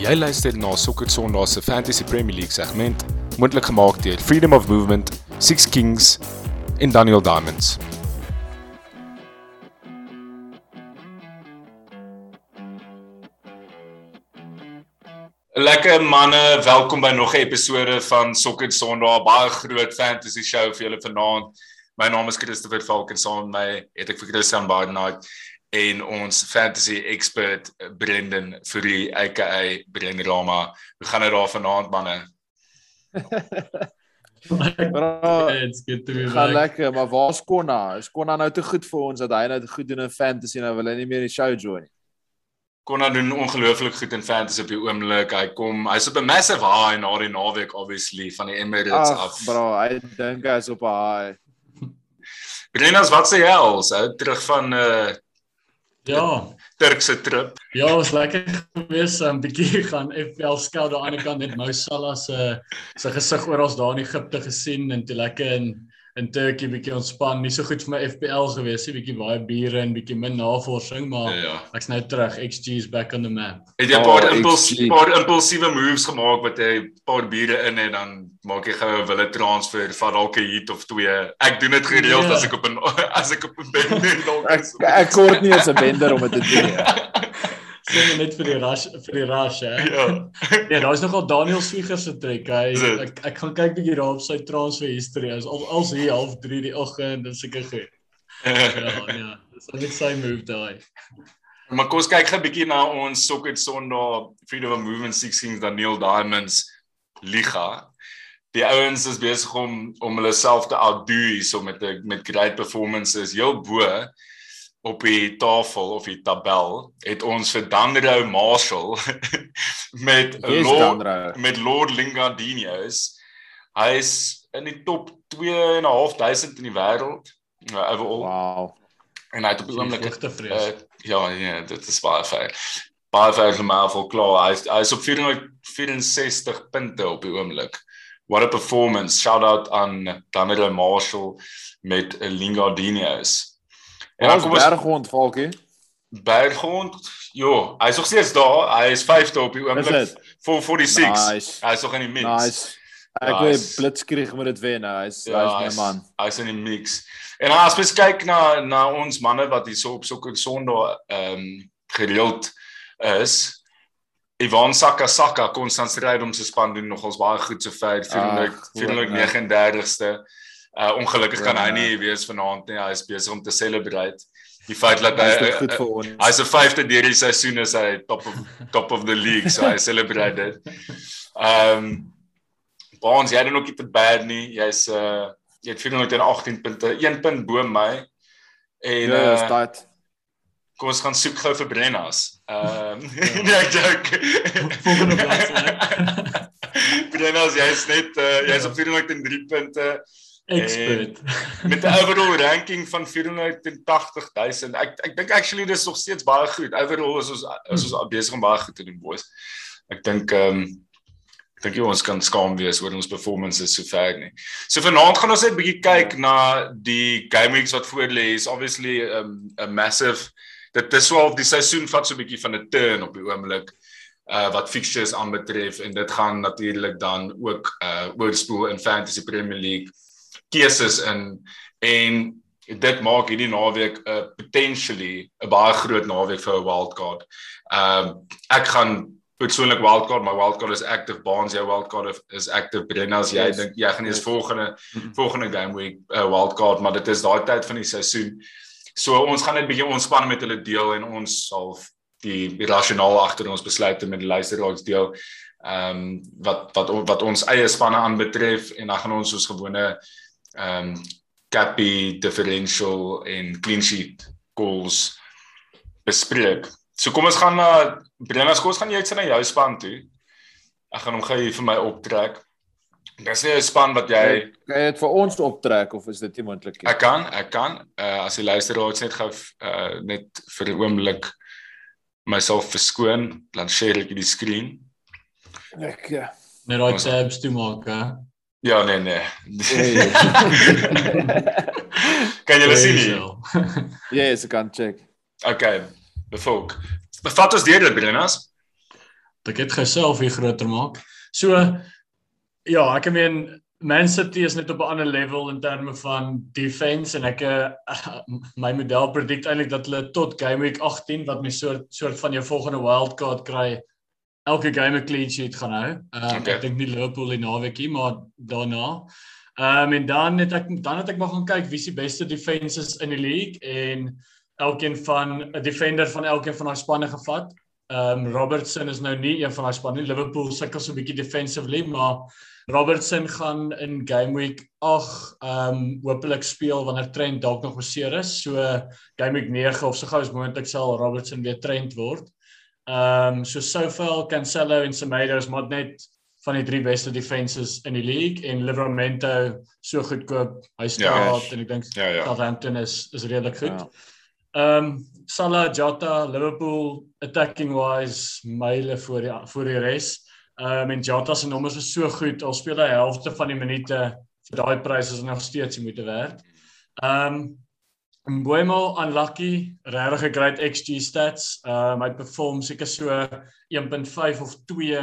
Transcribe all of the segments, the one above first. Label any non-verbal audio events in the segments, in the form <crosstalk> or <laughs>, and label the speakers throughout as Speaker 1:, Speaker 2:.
Speaker 1: Jy luister na Sokker Sondag se Fantasy Premier League segment, moontlik gemaak deur Freedom of Movement, Six Kings en Daniel Diamonds.
Speaker 2: Lekker manne, welkom by nog 'n episode van Sokker Sondag, baie groot fantasy show vir julle vanaand. My naam is Christopher Falk en saam met my het ek vir Christian Barnard en ons fantasy expert Brendan vir die aka Brendan Rama. Hoe gaan dit daar vanaand manne? <laughs>
Speaker 3: Bro,
Speaker 4: It's good to be
Speaker 3: gaan
Speaker 4: back.
Speaker 3: lekker, maar waar's Konna? Is Konna nou te goed vir ons dat hy nou goed doen in fantasy nou wil hy nie meer die show join nie.
Speaker 2: Konna doen ongelooflik goed in fantasy op die oomblik. Hy kom, hy's op 'n massive high na die naweek obviously van die Emirates
Speaker 3: Ag,
Speaker 2: af.
Speaker 3: bro, hy dink hy's op 'n high.
Speaker 2: Brendan, wat sê jy als ou terug van uh,
Speaker 4: Ja,
Speaker 2: Turkse trip?
Speaker 4: ja, was lekker geweest. 'n um, bietjie <laughs> gaan FPL scout aan die ander kant net Mo Salah se se gesig oral daar in Egipte gesien en toe lekker in in Turkey bietjie ontspan. Nie so goed vir my FPL geweest nie, bietjie baie biere en bietjie min navorsing, maar
Speaker 2: Ja, ja.
Speaker 4: ek's nou terug. XG is back on the map.
Speaker 2: Het jy 'n
Speaker 3: Oh,
Speaker 2: paar impuls
Speaker 3: XG.
Speaker 2: paar impulsiewe moves gemaak wat jy 'n paar biere in en dan maak jy gou 'n wille transfer van dalk 'n heat of twee. Ek doen dit gereeld
Speaker 4: Ja.
Speaker 2: as ek op 'n <laughs> as ek op 'n bed lê dalk.
Speaker 3: Ek ek kort nie eens 'n bender om dit te doen nie. <laughs>
Speaker 4: Sien net vir die rush vir die rush, hè.
Speaker 2: Ja. <laughs>
Speaker 4: Ja, daar's nogal Daniel Swieger se trek. Hy
Speaker 2: Is
Speaker 4: ek, ek gaan kyk bietjie daar op sy transfer history. Hy's al als hier half 3 die oggend, dis seker goed. <laughs> Ja, ja. Dis net sy move daai.
Speaker 2: Maar kom ons kyk gou 'n bietjie na ons Sokker Sondag Freedom of Movement 16 Daniel Diamonds liga. Die ouens is besig om om hulle self te outdo hierso met 'n met great performances. Heel bo op die tafel of die tabel het ons vir Danrou Marshall <laughs> met
Speaker 3: Yes,
Speaker 2: Lord
Speaker 3: Danro.
Speaker 2: met Lord Lingardinios. Hy is in die top 2.500 in die wêreld uh, overall
Speaker 3: Wow.
Speaker 2: en hy het op die oomblik. Uh, ja, ja, dit is baie ver. Baie ver vir my vol klaar. Hy is, hy is op 464 punte op die oomblik. What a performance. Shout out aan Danilo Marshall met Lingardinios. En dan kom ons
Speaker 3: berghond valkie.
Speaker 2: Berghond. Jo, hy is nog steeds daar. Hy is 5de op die
Speaker 3: Is
Speaker 2: oomblik.
Speaker 3: dit?
Speaker 2: 446.
Speaker 3: Nice.
Speaker 2: Hy is nog in die mix.
Speaker 3: Nice. Ek
Speaker 2: Nice.
Speaker 3: weet Blitzkrieg moet dit wen. nou. Hy's
Speaker 2: Ja,
Speaker 3: hy's my man.
Speaker 2: Hy's in die mix. En as mens kyk na na ons manne wat hierso op sokker Sondag ehm um, gereeld is, Ivan Saka Saka konstant stryd om sy span doen nogals baie goed so ver
Speaker 3: Ag,
Speaker 2: 439ste. Uh ongelukkig kan hy
Speaker 3: Ja.
Speaker 2: nie wees vanaand nie. Hy is besig om te celebrate. Die feit dat hy
Speaker 3: dit goed vir ons.
Speaker 2: Hy's 'n vyfde deur die seisoen is hy top of top of the league, so hy celebrate dit. Ehm um, Baans, jy doen ook nie te bad nie. Jy's uh jy het 418 punte, 1 punt bo my. En
Speaker 3: Ja, is
Speaker 2: uh,
Speaker 3: dit.
Speaker 2: kom ons gaan soek gou vir Brennas. Ehm <laughs> nee, ek joke.
Speaker 4: Volgende bladsy. <laughs>
Speaker 2: Brennas, jy's net uh, jy's op 403 punte
Speaker 4: Expert.
Speaker 2: met 'n overall ranking van 480000. Ek ek dink actually dis nog steeds baie goed. Overall is ons is ons besig om baie goed te doen, boys. Ek dink ehm um, ek dink jy ons kan skaam wees oor ons performances sover nie. So vanaand gaan ons net 'n bietjie kyk na die game weeks wat voor lê. Is obviously 'n um, 'n massive dit is swaar die seisoen vat so 'n bietjie van 'n turn op die oomblik uh wat fixtures aanbetref en dit gaan natuurlik dan ook uh oorspoel in Fantasy Premier League keuses in en dit maak hierdie naweek 'n uh, potentially 'n baie groot naweek vir 'n wildcard. Ehm um, ek gaan persoonlik wildcard, my wildcard is active Baans, jou wildcard is active Brennas. Jy
Speaker 3: Yes.
Speaker 2: dink jy gaan eers
Speaker 3: Yes.
Speaker 2: volgende
Speaker 4: Mhm.
Speaker 2: volgende game week 'n uh, wildcard, maar dit is daai tyd van die seisoen. So ons gaan net 'n bietjie ontspan met hulle deel en ons sal die, rasionaal agter ons besluite met die luisteraars deel. Ehm um, wat wat wat ons eie spanne aanbetref en dan gaan ons soos gewone ehm um, cappy differential en clean sheet goals bespreek. So kom ons gaan na Brennas, kom ons gaan jy uit na jou span toe. Ek gaan hom gou hier vir my optrek. Dis nie 'n span wat jy
Speaker 3: Kan jy dit vir ons optrek of is dit nie moontlik nie?
Speaker 2: Ek kan, ek kan. Uh as die luisteraars net gou uh net vir 'n oomblik myself verskoon, dan share ek die skerm.
Speaker 3: Ek ja.
Speaker 4: Net daai tabs toe maak, hè.
Speaker 2: Ja, nee nee.
Speaker 3: Hey.
Speaker 2: kan julle sien nie?
Speaker 3: Yes, ek kan check.
Speaker 2: Okay. Bevolk. Bevat ons deur dit Brennas.
Speaker 4: ek dit geself hier groter maak. So ja, ek meen Man City is net op 'n ander level in terme van defense en ek my model predict eintlik dat hulle tot game week 18 wat my soort soort van jou volgende wildcard kry elke game 'n clean sheet gaan hou. Um, okay. Ek dink nie Liverpool die naweekie maar daarna. Ehm um, en dan het ek dan het ek maar gaan kyk wie se beste defenses in die league en elkeen van 'n defender van elkeen van daai spanne gevat. Ehm um, Robertson is nou nie een van daai spanne. Liverpool sukkel so 'n bietjie defensively, maar Robertson gaan in game week 8 ehm um, hopelik speel wanneer Trent dalk nog beseer is. So game week 9 of so gou as moontlik sal Robertson weer Trent word. Ehm um, so Sofel, Cancelo en Semedo is maar net van die drie beste defenses in die league en Livramento so goedkoop. Hy staat ja, en ek dink ja, ja. Southampton is is redelik goed. Ja. Ehm um, Salah, Jota, Liverpool attacking wise myle voor die voor die res. Ehm um, en Jota se nommers is so goed al speel hy helfte van die minute vir daai pryse is nog steeds die moeite werd. Ehm um, Mbuemo unlucky, regtig 'n great XG stats. Ehm um, hy perform seker so 1.5 of 2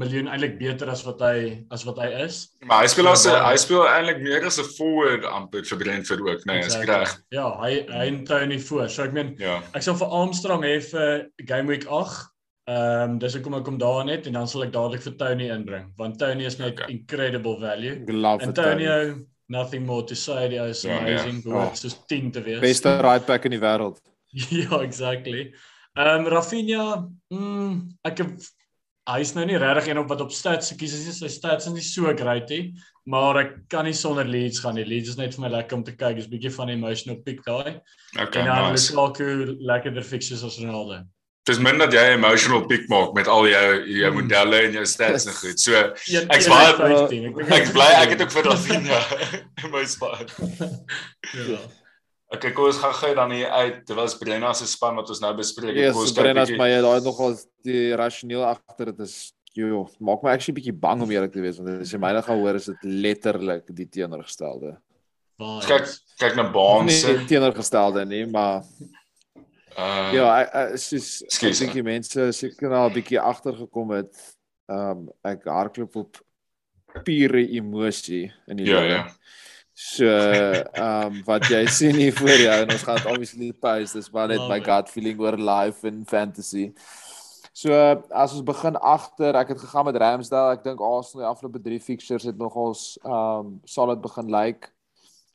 Speaker 4: miljoen eintlik beter as wat hy as wat hy is.
Speaker 2: Maar hy speel as hy speel eintlik meer as 'n forward amper vir Brentford ook, nee, is reg.
Speaker 4: Ja, hy hy en Tony voor. So ek meen ja. ek sal vir Armstrong hê vir game week 8. Ehm um, dis hoekom ek kom daar net en dan sal ek dadelik vir Tony inbring want Tony is net okay. incredible value. Antonio Tony. Nothing more to say. He is ja, amazing. Ja. Oh. Soos 10 te wees.
Speaker 3: Beste right back in die wêreld. <laughs>
Speaker 4: ja, exactly. Ehm um, Rafinha, mm, ek het hy's nou nie regtig een op wat op stats gekies is. Sy stats is nie so great nie, maar ek kan nie sonder Leeds gaan nie. Leeds is net vir my lekker om te kyk. Dis 'n bietjie van emotional pick daai. Okay, en dan nice. Lukaku lekkerder fixtures as Ronaldo.
Speaker 2: Dis min dat jy 'n emotional pick maak met al jou jou hmm. modelle en jou stats en goed. So ek's baie ek bly ek het ook vir Rafinha in my span. <laughs> ja. Okay, kom ons gaan gou dan hier uit. Dit was Brenna se span wat ons nou bespreek
Speaker 3: het. Yes, Brenna se baie daai nogal die rasioneel agter dit is jo, maak my actually bietjie bang om eerlik te wees want as jy my nou gaan hoor is dit letterlik die teenoorgestelde.
Speaker 2: Kyk kyk na Baans
Speaker 3: se teenoorgestelde nie, maar uh ja, ek is ek dink die mense seker nou 'n bietjie agtergekom het. Um ek hardloop op pure emosie in die ja, lewe. Ja. So, ehm um, wat jy <laughs> sien hier voor jou en ons gaan dit obviously pause. Dis maar net my gut feeling oor life and fantasy. So, as ons begin agter, ek het gegaan met Ramsdale. Ek dink Arsenal die afgelope 3 fixtures het nogals ehm um, solid begin lyk. Like.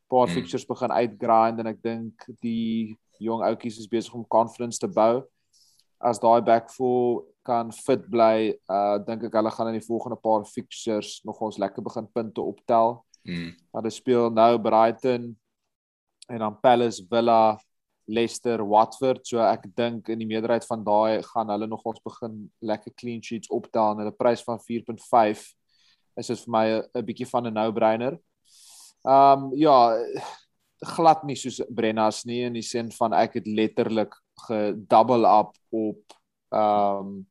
Speaker 3: Paar hmm. fixtures begin uitgrind en ek dink die jong ouetjies is besig om confidence te bou. As daai back four kan fit bly, uh dink ek hulle gaan in die volgende paar fixtures nogals lekker begin punte optel. Mm. Hulle speel nou Brighton en dan Palace, Villa, Leicester, Watford. So ek dink in die meerderheid van daai gaan hulle nog ons begin lekker clean sheets optel en hulle prys van 4.5 is dit vir my 'n bietjie van 'n no-brainer. Um ja, glad nie soos Brennas nie in die sin van ek het letterlik gedouble up op um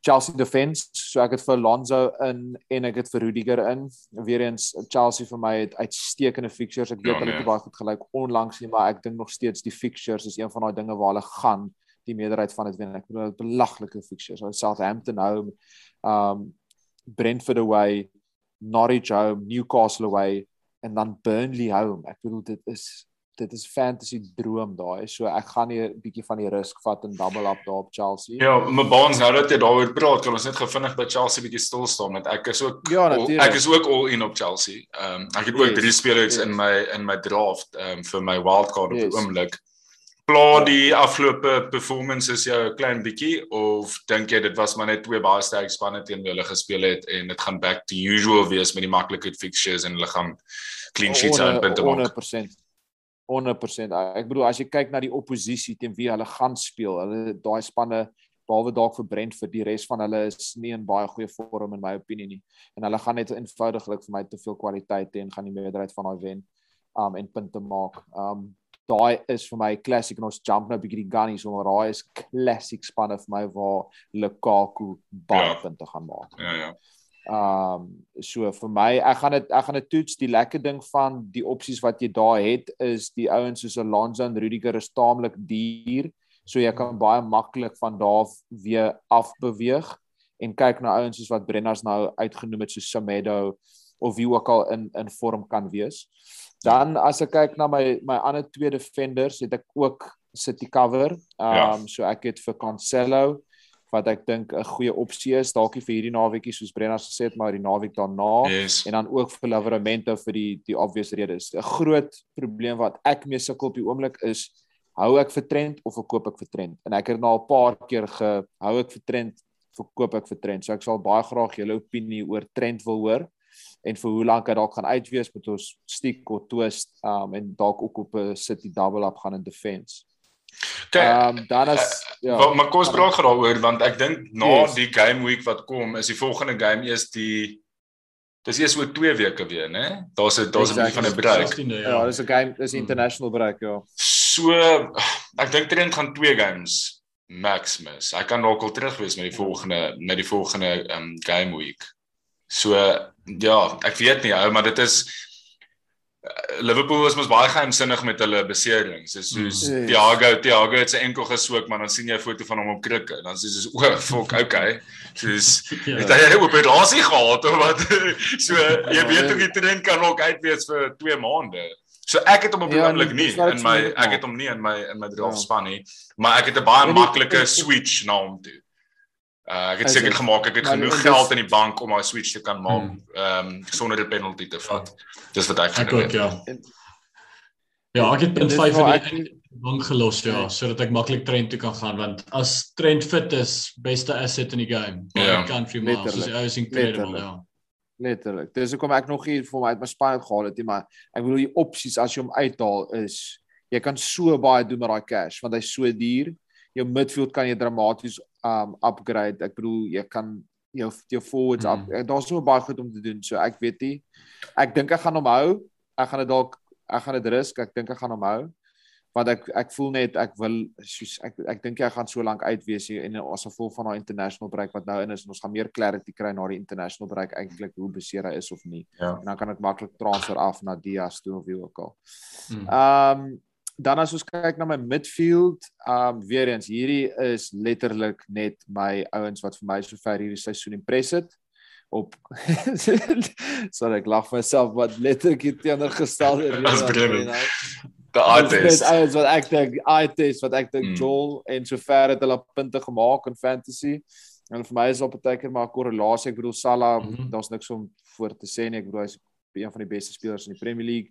Speaker 3: Chelsea defense, so ek het vir Lonzo in en ek het vir Rudiger in. Weerens Chelsea vir my het uitstekende fixtures. Ek weet ja, hulle het nee. baie goed gelyk onlangs nie, maar ek dink nog steeds die fixtures is een van daai dinge waar hulle gaan die meerderheid van dit wen. Ek bedoel belaglike fixtures. Hulle Southampton home, um Brentford away, Norwich home, Newcastle away en dan Burnley home. Ek bedoel dit is dit is fantasy droom daai. So ek gaan nie 'n bietjie van die risk vat en double up daar op Chelsea.
Speaker 2: Ja, my baans nou dat jy daaroor praat, kan ons net gevinnig by Chelsea bietjie stil staan met ek is ook ja, all, ek is ook all in op Chelsea. Ehm um, ek het ook yes, drie spelers yes. in my in my draft ehm um, vir my wildcard yes. op die oomblik. Pla ja. die afgelope performances jou 'n klein bietjie of dink jy dit was maar net twee baie sterk spanne teen wie hulle gespeel het en dit gaan back to usual wees met die maklike fixtures en hulle gaan clean sheets aan punte maak.
Speaker 3: 100% 100%. Ek bedoel as jy kyk na die oppositie teen wie hulle gaan speel, hulle daai spanne behalwe dalk vir Brentford, die res van hulle is nie in baie goeie vorm in my opinie nie. En hulle gaan net eenvoudiglik vir my te veel kwaliteit hê en gaan die meerderheid van daai wen um en punte maak. Um daai is vir my classic en ons jump nou 'n bietjie die gunnies om daai is classic spanne vir my waar Lukaku baie ja. punte gaan maak.
Speaker 2: Ja ja.
Speaker 3: Ehm um, so vir my ek gaan dit ek gaan dit toets die lekker ding van die opsies wat jy daar het is die ouens soos Alonso en Rudiger is taamlik duur. So jy kan baie maklik van daar weer afbeweeg en kyk na ouens soos wat Brenners nou uitgenoem het soos Samedo of wie ook al in in vorm kan wees. Dan as ek kyk na my my ander twee defenders, het ek ook City cover. Ehm um, ja. so ek het vir Cancelo wat ek dink 'n goeie opsie is dalk vir hierdie naweekie soos Brenner gesê het maar die naweek daarna
Speaker 2: yes.
Speaker 3: en dan ook vir Livramento vir die die obvious redes. 'n Groot probleem wat ek mee sukkel op die oomblik is hou ek vir Trent of verkoop ek vir Trent? En ek het nou al 'n paar keer gehou ek vir Trent, verkoop ek vir Trent. So ek sal baie graag julle opinie oor Trent wil hoor en vir hoe lank hy dalk gaan uitwees met ons stiek of twist um en dalk ook op 'n City double up gaan in defense. Ehm um, dan is
Speaker 2: uh, ja. Maar, maar kom ons praat daaroor want ek dink na yes. die game week wat kom is die volgende game eers die Dis eers oor 2 weke weer, né? Daar's 'n daar's 'n bietjie van 'n break.
Speaker 3: Ja, ja dis 'n game, dis hmm. international break, ja.
Speaker 2: So ek dink Trent gaan 2 games max miss. Hy kan dalk al terug wees met die volgende met die volgende um, game week. So ja, ek weet nie, ou, maar dit is Eh, Liverpool was mos baie geheimsinnig met hulle beserings. Dis soos mm. Thiago, Thiago het sy enkel geswik, maar dan sien jy 'n foto van hom op krikke. Dan sê jy soos o, fuck, okay. Soos <laughs> ja. het hy 'n operasie gehad of wat? <laughs> so jy weet hoe die trend kan ook uitwees vir 2 maande. So ek het hom op die ja, oomblik nie in my ek het hom nie in my in my draft ja. span nie, maar ek het 'n baie maklike switch na hom toe. Uh, ek het seker gemaak ek het genoeg dis... geld in die bank om my switch te kan maak hmm. ehm um, sonder 'n penalty te vat. Dis wat ek
Speaker 4: gedoen het. Ja. Ja, ek het punt 5 in die bank gelos ja, sodat ek maklik Trent toe kan gaan want as Trent fit is, beste asset in die game. Ja, country miles. Dis is incredible, ja.
Speaker 3: Letterlik. Dis hoekom ek nog hier vir my uit my span gehaal het, maar ek bedoel die opsies as jy hom uithaal is jy kan so baie doen met daai cash want hy's so duur. Jou midfield kan jy dramaties um upgrade. Ek bedoel jy kan jou jou forwards mm. up. Daar's so baie goed om te doen. So ek weet nie. Ek dink ek gaan hom hou. Ek gaan dit dalk ek gaan dit risk. Ek dink ek gaan hom hou. Want ek ek voel net ek wil soos ek ek dink jy gaan so lank uitwees hier en as gevolg van daai international break wat nou in is en ons gaan meer clarity kry na die international break eintlik hoe beseer hy is of nie.
Speaker 2: Ja.
Speaker 3: En dan kan ek maklik transfer af na Diaz toe of wie ook al. Mm. Um dan as ons kyk na my midfield, um weer eens hierdie is letterlik net my ouens wat vir my sover hierdie seisoen impress het op <laughs> sorry ek lag myself wat letterlik teenoorgestelde
Speaker 2: as <laughs> Bremen. Die artist.
Speaker 3: Is wat ek dink artist wat ek dink mm. Joel en sover het hulle punte gemaak in fantasy. En vir my is op 'n teken maar korrelasie. Ek bedoel Salah, mm -hmm. daar's niks om voor te sê nie. Ek bedoel hy's een van die beste spelers in die Premier League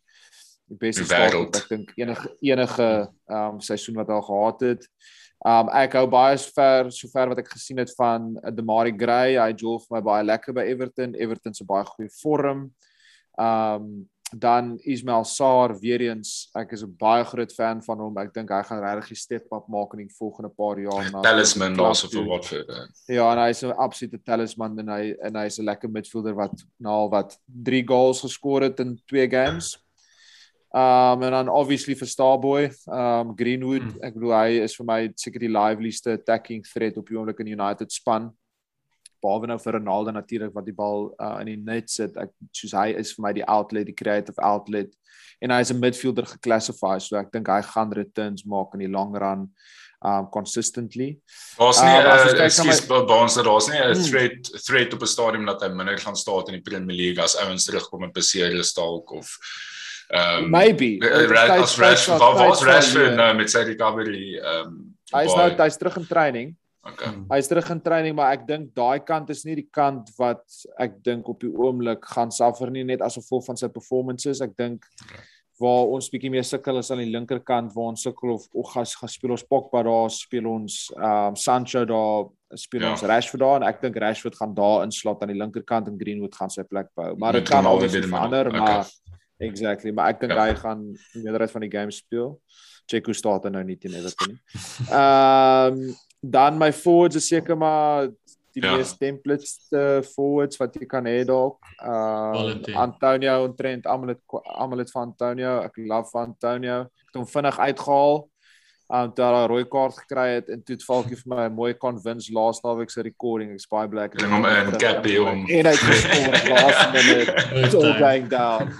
Speaker 3: die beste start ek dink enige enige ehm um, seisoen wat hy gehad het. Ehm um, ek hou baie ver sover wat ek gesien het van uh, Demari Gray. Hy jol vir my baie lekker by Everton. Everton se baie goeie vorm. Ehm um, dan Ismail Sarr weer eens. Ek is 'n baie groot fan van hom. Ek dink hy gaan regtig 'n step up maak in die volgende paar jaar
Speaker 2: na Talisman daarso vir wat vir.
Speaker 3: Ja, en hy's 'n absolute talisman en hy en hy's 'n lekker midfielder wat na wat 3 goals geskor het in 2 games. Um en dan obviously vir Starboy, um Greenwood, hmm. ek bedoel hy is vir my seker die liveliest attacking threat op die oomblik in United span. Behalwe nou vir Ronaldo natuurlik wat die bal uh, in die net sit. Ek soos hy is vir my die outlet, die creative outlet en hy is 'n midfielder geklassifiseer, so ek dink hy gaan returns maak in die long run um consistently.
Speaker 2: Ons nie uh, ekskuus Baans dat ons nie 'n hmm. threat threat op 'n stadium dat hy minder gaan staan in die Premier League as ouens terugkom en beseer is dalk of
Speaker 3: Um, Maybe.
Speaker 2: As Rashford, was Rashford nou met sy recovery um
Speaker 3: Hy is nou hy's terug in training. Okay. Hy is terug in training, maar ek dink daai kant is nie die kant wat ek dink op die oomblik gaan suffer nie net as gevolg van sy performances. Ek dink okay. waar ons bietjie meer sukkel is aan die linkerkant waar ons sukkel of Ogas gaan speel ons Pogba daar, speel ons um Sancho daar, speel ja. ons Rashford daar en ek dink Rashford gaan daar inslot aan die linkerkant en Greenwood gaan sy plek bou. Maar dit kan alweer verander, maar okay. Exactly, maar ek dink ja. hy gaan die meerderheid van die games speel. Checo staat er nou nie teen Everton nie. Ehm um, dan my forwards is seker maar die ja. mees templates uh, forwards wat jy kan hê dalk. Ehm uh, Antonio en Trent, almal het almal het van Antonio. Ek love van Antonio. Ek het hom vinnig uitgehaal um toe hy rooi kaart gekry het en toe het Falkie vir my 'n mooi convince laaste naweek se recording ek's baie bly
Speaker 2: bring hom in Cappy om
Speaker 3: en hy het laaste <laughs> minute it's all going down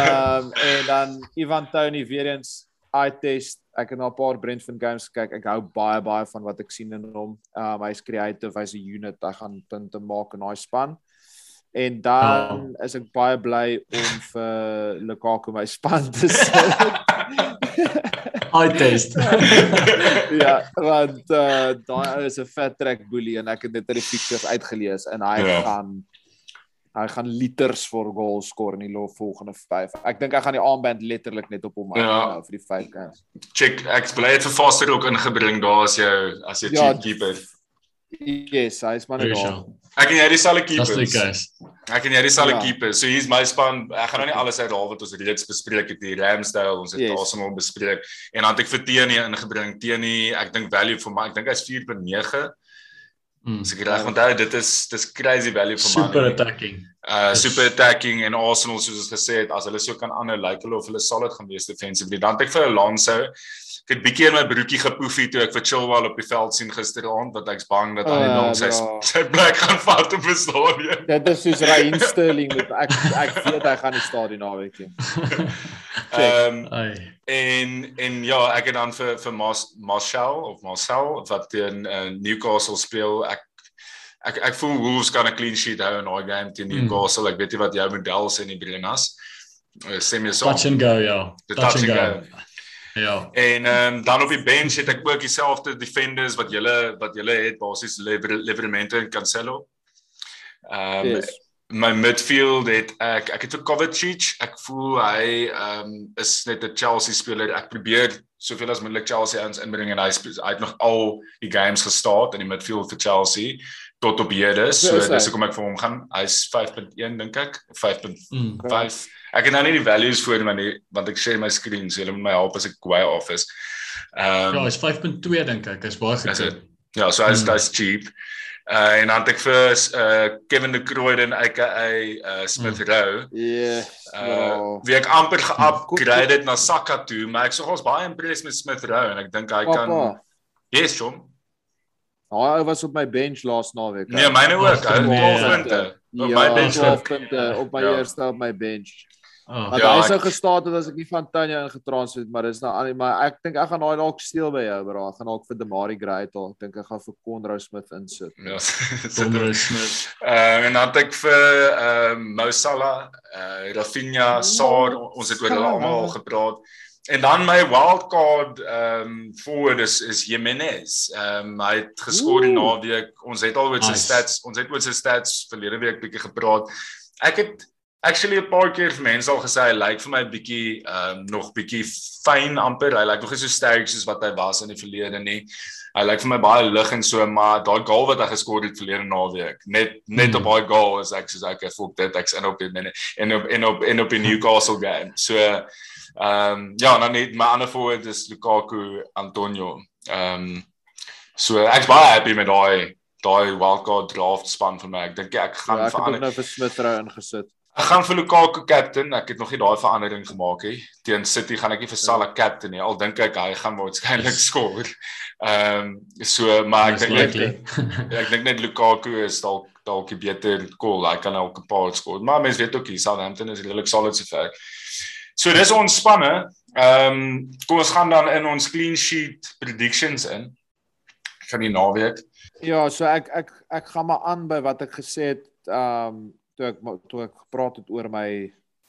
Speaker 3: um <laughs> en dan Ivan Tony weer eens eye test. Ek het na 'n paar Brentford games gekyk. Ek hou baie baie van wat ek sien in hom. Um hy's creative, hy's 'n unit. Hy gaan punte maak in daai span. En dan oh. is ek baie bly om vir Lukaku my span te sit. <laughs>
Speaker 4: eye test. <laughs>
Speaker 3: ja, want uh, daai is 'n fat track bully en ek het dit uit die pictures uitgelees en hy yeah. Ja. gaan hy gaan liters vir goal skoor in die loop volgende 5. Ek dink hy gaan die armband letterlik net op hom ja. nou vir die 5 kans.
Speaker 2: Check, ek bly dit vir Foster ook ingebring daar as jou as jy ja, cheap keeper.
Speaker 3: Yes, hy is maar net daar.
Speaker 2: Ek en jy dieselfde keepers. Ek en jy dieselfde ja. keepers. So hier's my span. Ek gaan nou nie alles uithaal wat ons reeds bespreek het hier Ramsdale, ons het yes. Arsenal bespreek en dan het ek vir Tierney ingebring. Tierney, ek dink value vir my, ek dink hy's 4.9. Mm. So ek reg onthou dit is dis crazy value vir
Speaker 4: my. Super attacking.
Speaker 2: Uh super attacking en Arsenal soos ons gesê het as hulle so kan aanhou lyk like hulle of hulle solid gaan wees defensively. Dan het ek vir Alonso ek het bietjie in my broekie gepoefie toe ek vir Chilwell op die veld sien gisteraand wat ek's bang dat hy dalk sy ja. sy plek gaan vat op die stadion. <laughs>
Speaker 3: Dit is soos Raheem Sterling met ek ek weet hy gaan die stadion naweek nie. <laughs>
Speaker 2: Ehm en en ja, ek het dan vir vir Mas, Marshall of Marcel wat teen uh, Newcastle speel. Ek ek ek voel Wolves kan 'n clean sheet hou in daai game teen hmm. Newcastle. Mm. Ek weet nie wat jou model sê in die Brenas. Uh, sê my so.
Speaker 4: Touch and go, ja.
Speaker 2: Touch, touch and go. go.
Speaker 4: Ja.
Speaker 2: En ehm um, dan op die bench het ek ook dieselfde defenders wat julle wat julle het basies Livermento en Cancelo. Ehm um, yes. my midfield het ek ek het vir Kovacic. Ek voel hy ehm um, is net 'n Chelsea speler. Ek probeer soveel as moontlik Chelsea ons inbring en hy hy het nog al die games gestart in die midfield vir Chelsea tot op hierde. So dis hoekom ek vir hom gaan. Hy's 5.1 dink ek. 5.5. Mm. Ek het nou nie die values voor my nie want ek share my screen so hulle moet my help as ek kwai off is.
Speaker 4: Ehm um, Ja, is 5.2 dink ek. Is baie goed.
Speaker 2: Ja, so hy's mm. cheap. Uh en dan het ek vir uh Kevin de Kruiden aka uh Smith mm. Rowe.
Speaker 3: Ja.
Speaker 2: Uh wie ek amper ge-upgrade het na Saka toe, maar ek sê ons baie impressed met Smith Rowe en ek dink hy kan Yes, John.
Speaker 3: Hy was op my bench laas naweek.
Speaker 2: Nee, myne ook. Hy het 12 punte.
Speaker 3: Op my bench 12 punte op my ja. eerste op my bench. Oh. Ja, hy sou gestaan het as ek nie van Tanya ingetransfer het, maar dis nou aan maar ek dink ek gaan daai dalk steel by jou, bro. Ek gaan dalk vir Demari Great al. Ek dink ek gaan vir Conroy Smith insit.
Speaker 2: Ja. <laughs> Conroy Smith. Uh, en dan ek vir ehm uh, Mo Salah, eh uh, Rafinha, Saar, ons het oor hulle almal gepraat. En dan my wildcard ehm um, forward is is Jimenez. Ehm um, hy het geskor die naweek. Ons het al oor sy nice. stats, ons het oor sy stats verlede week bietjie gepraat. Ek het actually 'n paar keer vir mense al gesê hy lyk vir my bietjie ehm um, nog bietjie fyn amper. Hy lyk nog nie so sterk soos wat hy was in die verlede nie. Hy lyk vir my baie lig en so, maar daai goal wat hy geskor het verlede naweek, net net hmm. op daai goal is ek soos ek voel dit ek's in op die minute en op en op en op die Newcastle game. So ehm um, ja, dan net my ander forward is Lukaku Antonio. Ehm um, so ek's baie happy met daai daai wildcard draft span vir my. Ek dink ek gaan
Speaker 3: ja, ek verander. Ek het nou vir Smith rou ingesit.
Speaker 2: Ek gaan vir Lukaku captain. Ek het nog nie daai verandering gemaak nie. Teen City gaan ek nie vir Salah ja. captain nie. Al dink ek hy gaan waarskynlik skoor. Ehm um, so maar ek dink net <laughs> ek dink net Lukaku is dalk dalk 'n beter call. Hy kan ook 'n paar skoor. Maar mense weet ook hier Southampton is redelik solid so ver. So dis ons spanne. Ehm um, kom ons gaan dan in ons clean sheet predictions in van die naweek.
Speaker 3: Ja, so ek ek ek gaan maar aan by wat ek gesê het ehm um, toe ek toe ek gepraat het oor my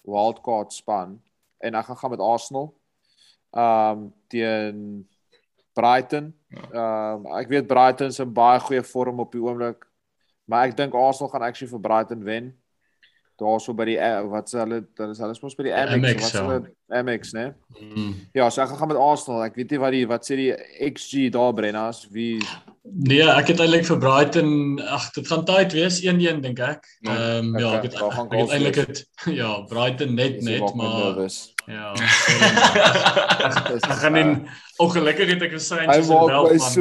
Speaker 3: wildcard span en ek gaan gaan met Arsenal. Ehm um, teen Brighton. Ja. Ehm um, ek weet Brighton is in baie goeie vorm op die oomblik. Maar ek dink Arsenal gaan actually vir Brighton wen. Daarso by die eh, wat se hulle dan is hulle mos by die Amex wat se ja. Amex, né? Mm. Ja, so ek gaan gaan met Arsenal. Ek weet nie wat die wat sê die XG daar Brennas wie
Speaker 4: Nee, ek het eintlik vir Brighton, ag, dit gaan tyd wees 1-1 dink ek. Ja, ehm um, ja, ek het, ek het eintlik het <laughs> ja, Brighton net net maar Ja. <laughs> Ek gaan in ongelukkig het ek gesê
Speaker 3: jy sou wel van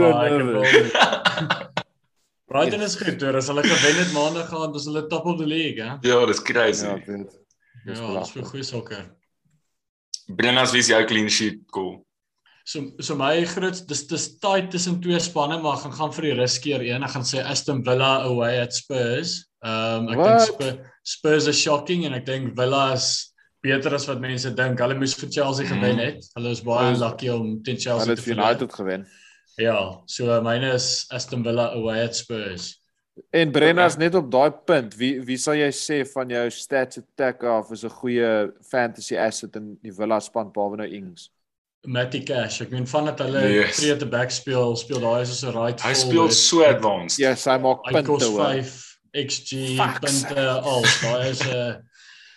Speaker 3: <laughs>
Speaker 4: Brighton is goed, hoor, as hulle gewen het maandag gaan, dan is hulle top of the league, hè.
Speaker 2: Ja, dis crazy.
Speaker 4: Ja, dit. Ja, dis vir goeie sokker.
Speaker 2: Brennas wie is jou clean sheet cool?
Speaker 4: So so my groot dis dis tight tussen twee spanne maar gaan gaan vir die riskier een. Ek gaan sê Aston Villa away at Spurs. Ehm um, ek dink Spurs, Spurs is shocking en ek dink Villa is beter as wat mense dink. Hulle moes vir Chelsea gewen mm. het. Hulle is baie lucky om teen Chelsea
Speaker 3: te wen. Hulle het United gewen.
Speaker 4: Ja, so myne is Aston Villa away at Spurs.
Speaker 3: En Brenna's okay. net op daai punt, wie wie sal jy sê van jou stats attack af is 'n goeie fantasy asset in die Villa span behalwe nou Ings?
Speaker 4: Matty Cash. Ek meen van dat hulle yes. three te back speel, speel daai is so 'n right.
Speaker 2: Hy speel so advanced.
Speaker 3: Ja, yes, hy maak punte
Speaker 4: hoor. 5 XG punte al. Daai is 'n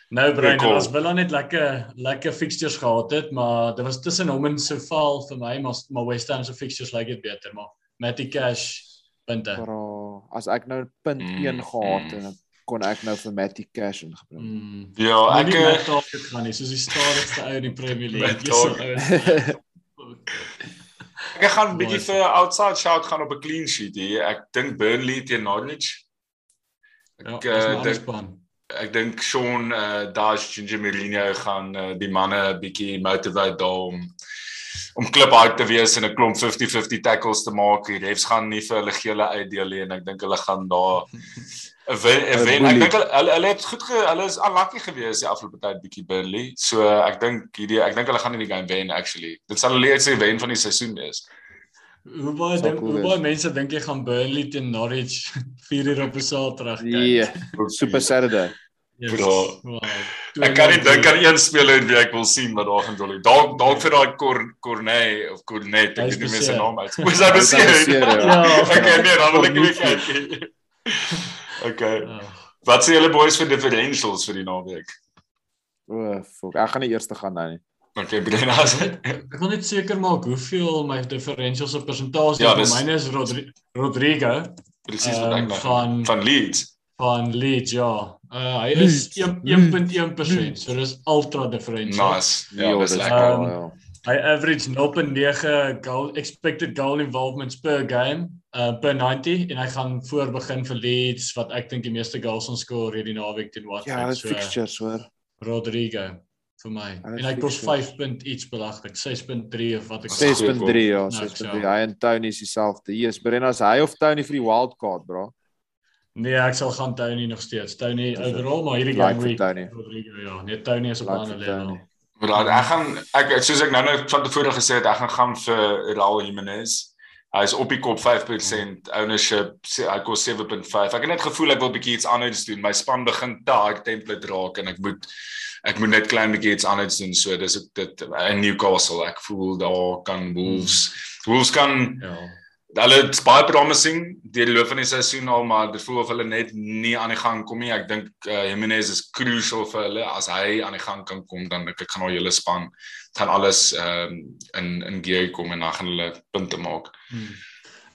Speaker 4: nou brein cool. as Villa net lekker lekker fixtures gehad het, maar dit was tussen hom en Sofal vir my, maar maar West Ham se fixtures lyk like dit beter, maar Matty Cash punte.
Speaker 3: Bro, as ek nou punt 1 mm, gehad mm. en kon ek nou vir Matty Cash ingebring. Mm.
Speaker 2: Ja, ek
Speaker 4: het dalk gegaan nie, soos die stadigste ou in die Premier League. <laughs>
Speaker 2: ek gaan 'n bietjie vir outside shout gaan op 'n clean sheet hier. Ek dink Burnley teen Norwich.
Speaker 4: Ek ja, uh,
Speaker 2: ek dink Sean uh, Dash Ginger Mourinho gaan uh, die manne 'n bietjie motivate daarom om klip uit te wees en 'n klomp 50-50 tackles te maak. Die refs gaan nie vir hulle gele uitdeel nie en ek dink hulle gaan daar <laughs> 'n wen. Ek dink hulle hulle het goed ge, hulle is unlucky gewees die afgelope tyd bietjie Burnley. So ek dink hierdie ek dink hulle gaan nie die game wen actually. Dit sal hulle eerste wen van die seisoen wees.
Speaker 4: Hoe baie dink hoe baie mense dink jy gaan Burnley teen Norwich <laughs> 4 uur op 'n Saterdag kyk?
Speaker 3: Nee, Super Saturday.
Speaker 2: Yes. Wow. Ek kan nie dink aan een speler wie ek wil sien wat daar gaan jolly. Dalk dalk vir daai Cornet of Cornet, ek weet nie meer sy naam uit. Hoe sou dit sê? Ja. <laughs> Ek ken nie, dan wil ek nie kyk. Okay. Wat sê julle boys vir differentials vir die naweek?
Speaker 3: O, oh, fuck. Ek gaan nie eers te gaan nou nie.
Speaker 2: Okay, Brenas.
Speaker 4: ek wil net seker maak hoeveel my differentials op persentasie ja, myne is Rodri Rodrigo.
Speaker 2: Presies wat ek um, van van Leeds
Speaker 4: van Leeds ja. Uh, hy is 1.1%, so dis ultra differential.
Speaker 2: Nice. Ja, dis lekker. Um, ja.
Speaker 4: Hy average 0.9 goal expected goal involvements per game uh per 90 en hy gaan voor begin vir Leeds wat ek dink die meeste goals gaan skoor hierdie naweek teen Watford.
Speaker 3: Ja, dis so, fixtures hoor.
Speaker 4: Rodrigo vir my. Ja, en hy kos 5. iets belaglik, 6.3 of wat ek
Speaker 3: 6.3 ja, 6.3. Nou, hy en Tony is dieselfde. Hier is Brennas hy of Tony vir die wild card, bro.
Speaker 4: Nee, ek sal gaan Tony nog steeds. Tony overall maar hierdie game week. Rodrigo ja, net Tony is op 'n ander level.
Speaker 2: Maar ek gaan ek soos ek nou net van tevore gesê het, ek gaan gaan vir Raul Jimenez. Hy is op die kop 5% ownership. Hy kos 7.5. Ek het net gevoel ek wil bietjie iets anders doen. My span begin taak template raak en ek moet ek moet net klein bietjie iets anders doen. So dis ek dit in Newcastle. Ek voel daar kan Wolves hmm. Wolves kan ja hulle het baie promising deur die loop van die seisoen al maar dit voel of hulle net nie aan die gang kom nie. Ek dink uh, Jimenez is crucial vir hulle. As hy aan die gang kan kom dan ek gaan al julle span gaan alles ehm um, in in gear kom en dan gaan hulle punte maak. Hmm.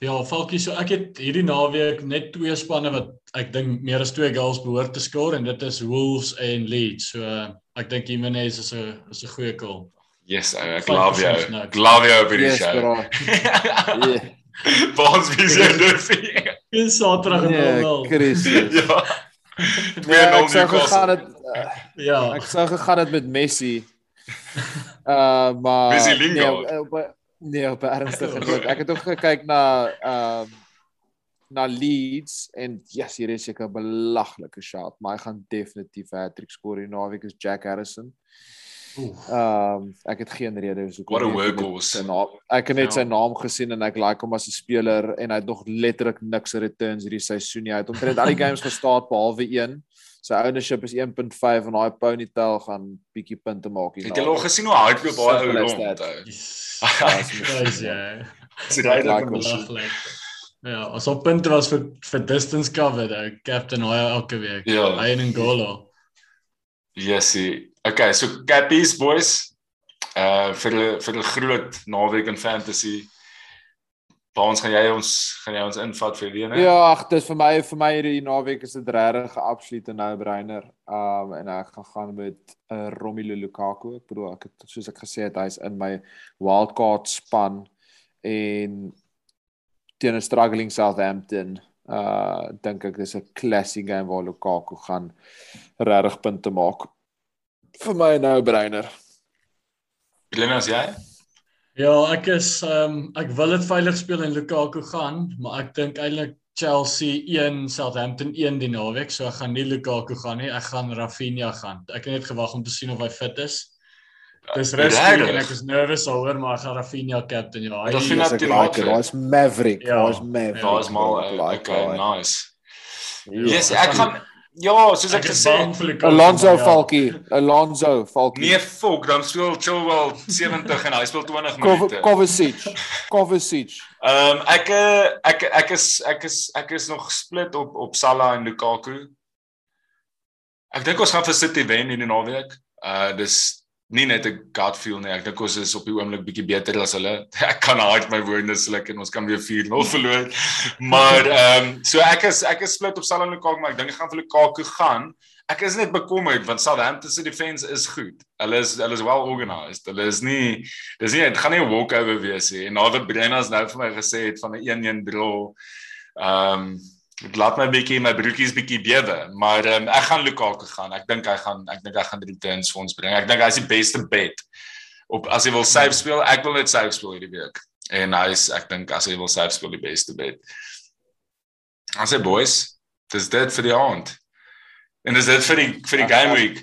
Speaker 4: Ja, Falkie, so ek het hierdie naweek net twee spanne wat ek dink meer as twee goals behoort te skoor en dit is Wolves en Leeds. So uh, ek dink Jimenez is 'n is 'n goeie goal.
Speaker 2: Yes, ek glo jou. Glo jou vir die yes, show. <laughs> yeah. <laughs> Waar wie se Duffy?
Speaker 4: Dis Saterdag en nee,
Speaker 3: al. Christus. <laughs>
Speaker 2: Ja.
Speaker 3: Nee, ek sou gegaan het uh, Ja. Ek sou gegaan het met Messi. Uh maar
Speaker 2: Messi Lingard.
Speaker 3: Nee, op, nee, op ernstige <laughs> noot. Ek het ook gekyk na ehm uh, na Leeds en yes, hier is seker 'n belaglike shot, maar hy gaan definitief 'n hat-trick skoor in naweek is Jack Harrison. Ehm um, ek het geen rede
Speaker 2: hoekom What a workhorse.
Speaker 3: Ek het net ja. sy naam gesien en ek like hom as 'n speler en hy het nog letterlik niks returns hierdie seisoen nie. Hy het omtrent al die <laughs> games gestaan behalwe een. Sy ownership is 1.5 en daai ponytail gaan bietjie punte maak
Speaker 2: hier. Het jy al gesien hoe hard loop baie ou rond?
Speaker 4: Ja. Sy ry daar kom Ja, as op punte was vir vir distance cover, daai captain hy elke week. Ja. Hy en Ngolo.
Speaker 2: Yesie. Okay, so Cappies boys. Uh vir vir 'n groot naweek in fantasy. Waar ons gaan jy ons gaan jy ons invat vir die ene?
Speaker 3: Ja, ag, dit vir my vir my hierdie naweek is dit regtig 'n absolute no-brainer. Um en ek gaan gaan met uh, Romelu Lukaku. Ek bedoel ek het soos ek gesê het, hy's in my wildcard span en teen 'n struggling Southampton. Uh dink ek dis 'n classic game waar Lukaku gaan regtig punte maak vir my nou breiner.
Speaker 2: Glenas jy?
Speaker 4: Ja, ek is ehm um, ek wil dit veilig speel en Lukaku gaan, maar ek dink eintlik Chelsea 1 Southampton 1 die naweek, so ek gaan nie Lukaku gaan nie, ek gaan Rafinha gaan. Ek het net gewag om te sien of hy fit is. Dis rustig en ek is nervous oor maar ek gaan Rafinha captain ja.
Speaker 2: Hy is net like
Speaker 3: daar's Maverick, daar's ja. Maverick.
Speaker 2: Daar's mal okay, nice. Yes, ek gaan Ja, soos ek, ek gesê
Speaker 3: het, Alonso Falkie, Alonso Falkie.
Speaker 2: Nee, fok, dan speel Chilwell 70 en hy speel 20 minute.
Speaker 3: Kovacic. Kovacic.
Speaker 2: Ehm um, ek ek ek is ek is ek is nog split op op Salah en Lukaku. Ek dink ons gaan vir City wen in die naweek. Uh dis nie net 'n gut feel nie. Ek dink ons is op die oomblik bietjie beter as hulle. <laughs> Ek kan hard my woorde sluk en ons kan weer 4-0 verloor. maar ehm um, so ek is ek is split op Salah en Lukaku, maar ek dink ek gaan vir Lukaku gaan. Ek is net bekommerd want Southampton se defense is goed. Hulle is hulle is well organized. Hulle is nie dis nie dit gaan nie 'n walkover wees nie. En nadat Brenna's nou vir my gesê het van 'n 1-1 draw ehm um, Dit laat my bietjie my broekies bietjie bewe, maar um, ek gaan Lukaku gaan. Ek dink hy gaan ek dink hy gaan drie tens vir ons bring. Ek dink hy is die beste bet. Op as hy wil safe speel, ek wil net safe speel hierdie week. En hy is ek dink as hy wil safe speel die beste bet. As hy boys, dis dit vir die aand. En dis dit vir die vir die game week.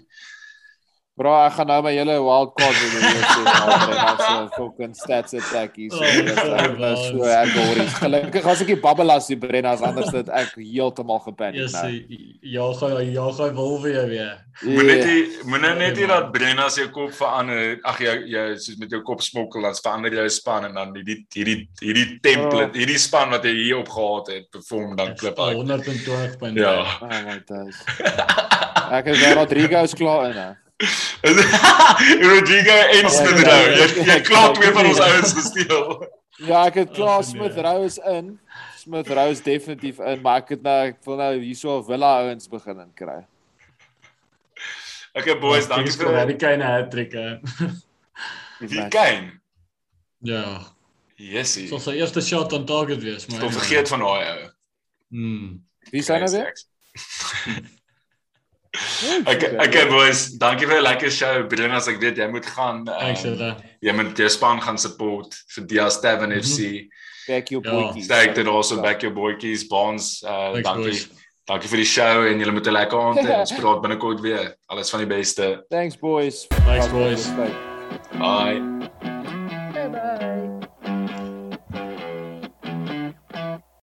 Speaker 3: Bro, ek gaan nou my hele wild card doen en sê maar dan so fucking stats attack hier. So so ek hoor dit. Gelukkig as ek die babbelas die Brennas anders dit ek heeltemal gepaniek
Speaker 4: nou. Ja, ja, ja, ja, wil weer weer.
Speaker 2: Moenie net moenie net hier dat Brennas jou kop verander. Ag jy jy soos met jou kop smokkel dan verander jy span en dan hierdie hierdie hierdie template, hierdie span wat jy hier op gehad het, perform dan klip
Speaker 4: uit. 120 punte.
Speaker 2: Ja.
Speaker 3: Oh my god. Ek het Rodriguez klaar in. <laughs>
Speaker 2: Rodrigo en Smith Rowe. Jy jy klaar twee van ons ouens gesteel.
Speaker 3: Ja, ek het klaar Smith Rowe is in. Smith Rowe is definitief in, maar ek het nou ek wil nou hierso Villa ouens begin in kry.
Speaker 2: Okay boys, dankie
Speaker 4: vir die kleine hat-trick. <laughs>
Speaker 2: Wie Kane?
Speaker 4: Ja.
Speaker 2: Yesie.
Speaker 4: So sy eerste shot on target wees,
Speaker 2: maar. Ek vergeet van daai ou.
Speaker 4: Hmm.
Speaker 3: Wie sien nou weer? <laughs>
Speaker 2: Ek ek het boys, dankie vir 'n lekker show. Bring as ek weet jy moet gaan.
Speaker 4: Thanks um,
Speaker 2: Ella. Jy moet jou span gaan support vir Dias Tavern mm -hmm. FC.
Speaker 3: Back your ja. boykies.
Speaker 2: Thank you also back your boykies bonds. Uh Thanks, dankie. Boys. Dankie vir die show en julle moet 'n lekker aand hê. <laughs> Ons praat binnekort weer. Alles van die beste.
Speaker 3: Thanks boys.
Speaker 4: Thanks boys.
Speaker 2: Bye.